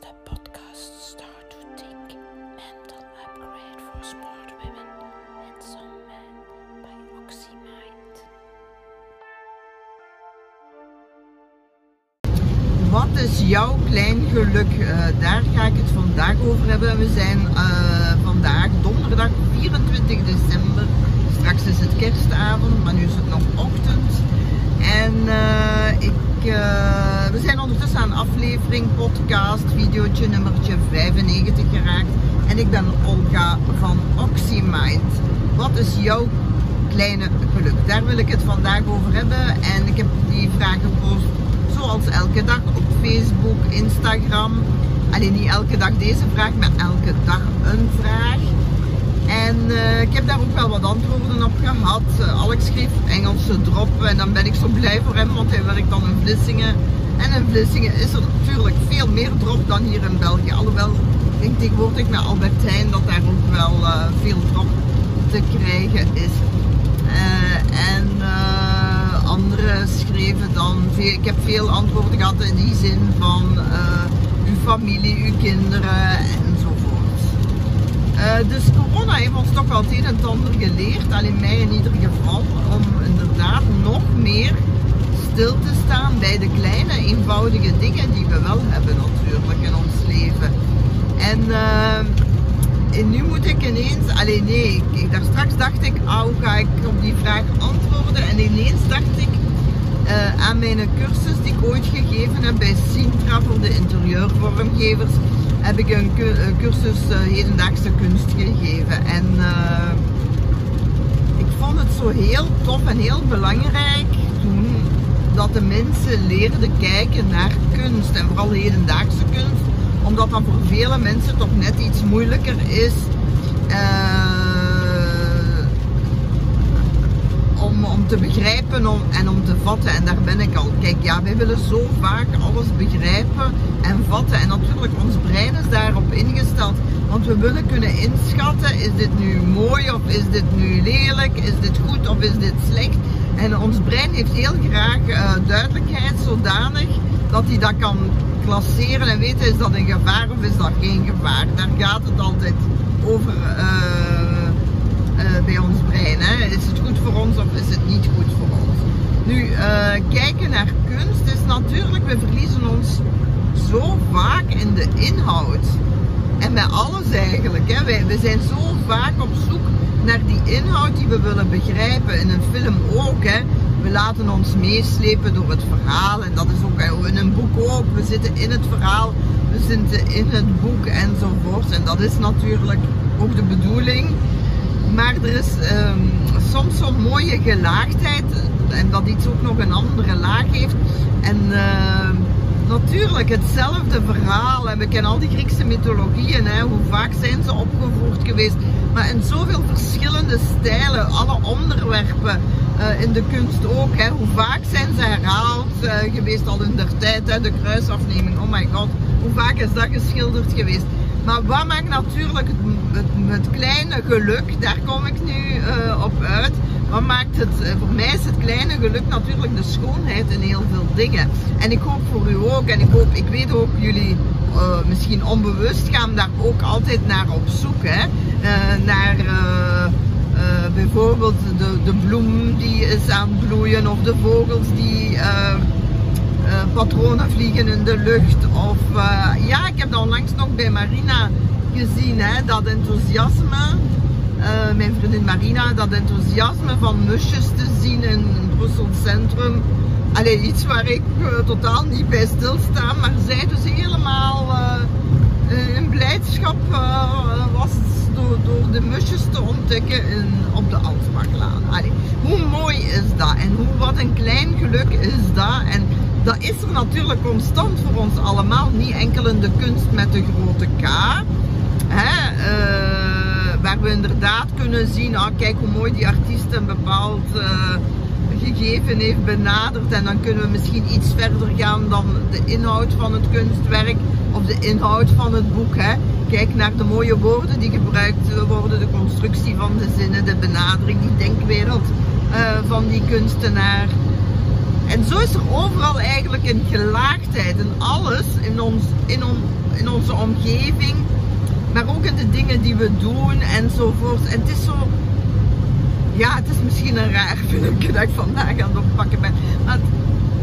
de podcast Start to Think Mental Upgrade for Smart Women and Some Men by OxyMind. Wat is jouw klein geluk? Eh, daar ga ik het vandaag over hebben. We zijn eh, vandaag donderdag 24 december. Straks is het kerstavond, maar nu is het nog ochtend. En eh, ik, we zijn ondertussen aan aflevering, podcast, videootje nummertje 95 geraakt. En ik ben Olga van OxyMind. Wat is jouw kleine geluk? Daar wil ik het vandaag over hebben. En ik heb die vraag gepost zoals elke dag op Facebook, Instagram. Alleen niet elke dag deze vraag, maar elke dag een vraag. En eh, ik heb daar ook wel wat antwoorden op gehad. Uh, Alex schreef Engelse drop en dan ben ik zo blij voor hem, want hij werkt dan in Vlissingen. En in Vlissingen is er natuurlijk veel meer drop dan hier in België. Alhoewel, ik denk tegenwoordig met Albertijn dat daar ook wel uh, veel drop te krijgen is. en anderen schreven dan, ik heb veel antwoorden gehad in die zin van uw familie, uw kinderen enzovoort. Uh, dus corona heeft ons toch wel het een en ander geleerd, alleen mij in ieder geval, om inderdaad nog meer stil te staan bij de kleine, eenvoudige dingen die we wel hebben natuurlijk in ons leven. En, uh, en nu moet ik ineens, alleen nee, ik, daar straks dacht ik, oh ga ik op die vraag antwoorden en ineens dacht ik uh, aan mijn cursus die ik ooit gegeven heb bij Sintra voor de interieurvormgevers heb ik een cursus uh, hedendaagse kunst gegeven. En uh, ik vond het zo heel tof en heel belangrijk de mensen leerden kijken naar kunst en vooral hedendaagse kunst. Omdat dat voor vele mensen toch net iets moeilijker is. Om, om, te begrijpen en om te vatten. En daar ben ik al. Kijk, ja, wij willen zo vaak alles begrijpen en vatten. En natuurlijk, ons brein is daarop ingesteld. Want we willen kunnen inschatten, is dit nu mooi is dit nu lelijk? Is dit goed of is dit slecht? En ons brein heeft heel graag uh, duidelijkheid zodanig dat hij dat kan klasseren en weten, is dat een gevaar of is dat geen gevaar? Daar gaat het altijd over. Uh, uh, bij ons brein. Hè? Is het goed voor ons of is het niet goed voor ons? Nu, kijken naar kunst is natuurlijk, we verliezen ons zo vaak in de inhoud. En bij alles eigenlijk. Hè? Wij, we zijn zo vaak op zoek naar die inhoud die we willen begrijpen. In een film ook. Hè? We laten ons meeslepen door het verhaal. En dat is ook in een boek ook. We zitten in het verhaal, we zitten in het boek enzovoort. En dat is natuurlijk ook de bedoeling. Maar er is um, soms zo'n mooie gelaagdheid en dat iets ook nog een andere laag heeft. En uh, natuurlijk hetzelfde verhaal. En we kennen al die Griekse mythologieën, hè, hoe vaak zijn ze opgevoerd geweest. Maar in zoveel verschillende stijlen, alle onderwerpen uh, in de kunst ook. Hè, hoe vaak zijn ze herhaald uh, geweest al in der tijd, hè, de kruisafneming, oh my god. Hoe vaak is dat geschilderd geweest? Maar wat maakt natuurlijk het, het, kleine geluk, daar kom ik nu uh, op uit. Wat maakt het, uh, voor mij is het kleine geluk natuurlijk de schoonheid in heel veel dingen. En ik hoop voor u ook, en ik hoop, ik weet ook jullie uh, misschien onbewust gaan daar ook altijd naar op zoek. Hè? naar bijvoorbeeld de, de bloem die is aan het bloeien of de vogels die patronen vliegen in de lucht. Of ja, ik heb dat onlangs nog bij Marina gezien, hè, dat enthousiasme. Uh, mijn vriendin Marina, dat enthousiasme van musjes te zien in Brussel Centrum. Allee, iets waar ik totaal niet bij stilsta, maar zij dus helemaal in blijdschap was door, door, de musjes te ontdekken in, op de. Allee, hoe mooi is dat en hoe, wat een klein geluk is dat. En dat is er natuurlijk constant voor ons allemaal. Niet enkel in de kunst met de grote K. Hè, uh, we inderdaad kunnen zien, ah, kijk hoe mooi die artiest een bepaald uh, gegeven heeft benaderd. En dan kunnen we misschien iets verder gaan dan de inhoud van het kunstwerk of de inhoud van het boek. Hè. Kijk naar de mooie woorden die gebruikt worden, de constructie van de zinnen, de benadering, die denkwereld uh, van die kunstenaar. En zo is er overal eigenlijk een gelaagdheid in alles, in, ons, in, on, in onze omgeving, maar ook in de dingen die we doen enzovoort. En het is zo, ja, het is misschien een raar filmpje dat ik vandaag aan het oppakken ben.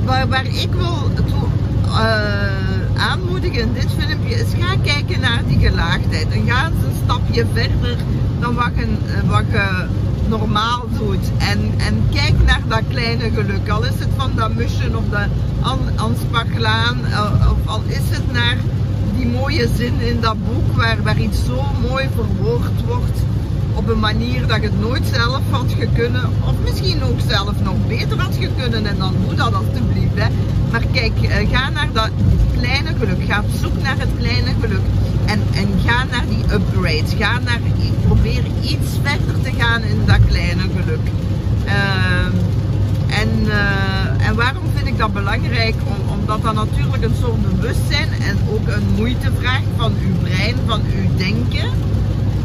Maar waar, ik wil toe, uh, aanmoedigen in dit filmpje is ga kijken naar die gelaagdheid. En ga eens een stapje verder dan wat je, wat je normaal doet. En, en kijk naar dat kleine geluk. Al is het van dat musje of de Anspachlaan. Of al is het naar mooie zin in dat boek waar, waar iets zo mooi verwoord wordt op een manier dat je het nooit zelf had gekunnen. Of misschien ook zelf nog beter had gekunnen. En dan doe dat alstublieft. Hè. Maar kijk, ga naar dat kleine geluk. Ga op zoek naar het kleine geluk. En, en ga naar die upgrades. Ga naar, probeer iets verder te gaan in dat kleine geluk. Uh, en, uh, en waarom vind ik dat belangrijk? Om, omdat dat natuurlijk een soort bewustzijn en ook een moeite vraagt van uw brein, van uw denken.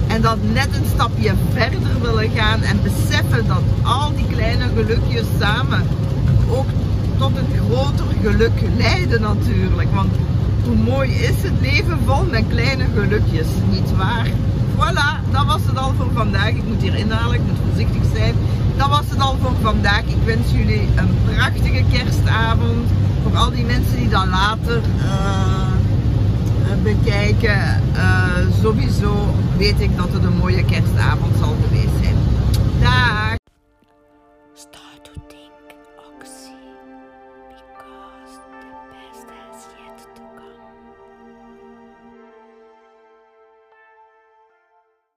En dat net een stapje verder willen gaan en beseffen dat al die kleine gelukjes samen ook tot een groter geluk leiden natuurlijk. Want hoe mooi is het leven vol met kleine gelukjes, niet waar? Voilà, dat was het al voor vandaag. Ik moet hier inhalen, ik moet voorzichtig zijn. Dat was het al voor vandaag. Ik wens jullie een prachtige kerstavond. Voor al die mensen die dat later uh, bekijken, uh, sowieso weet ik dat het een mooie kerstavond zal geweest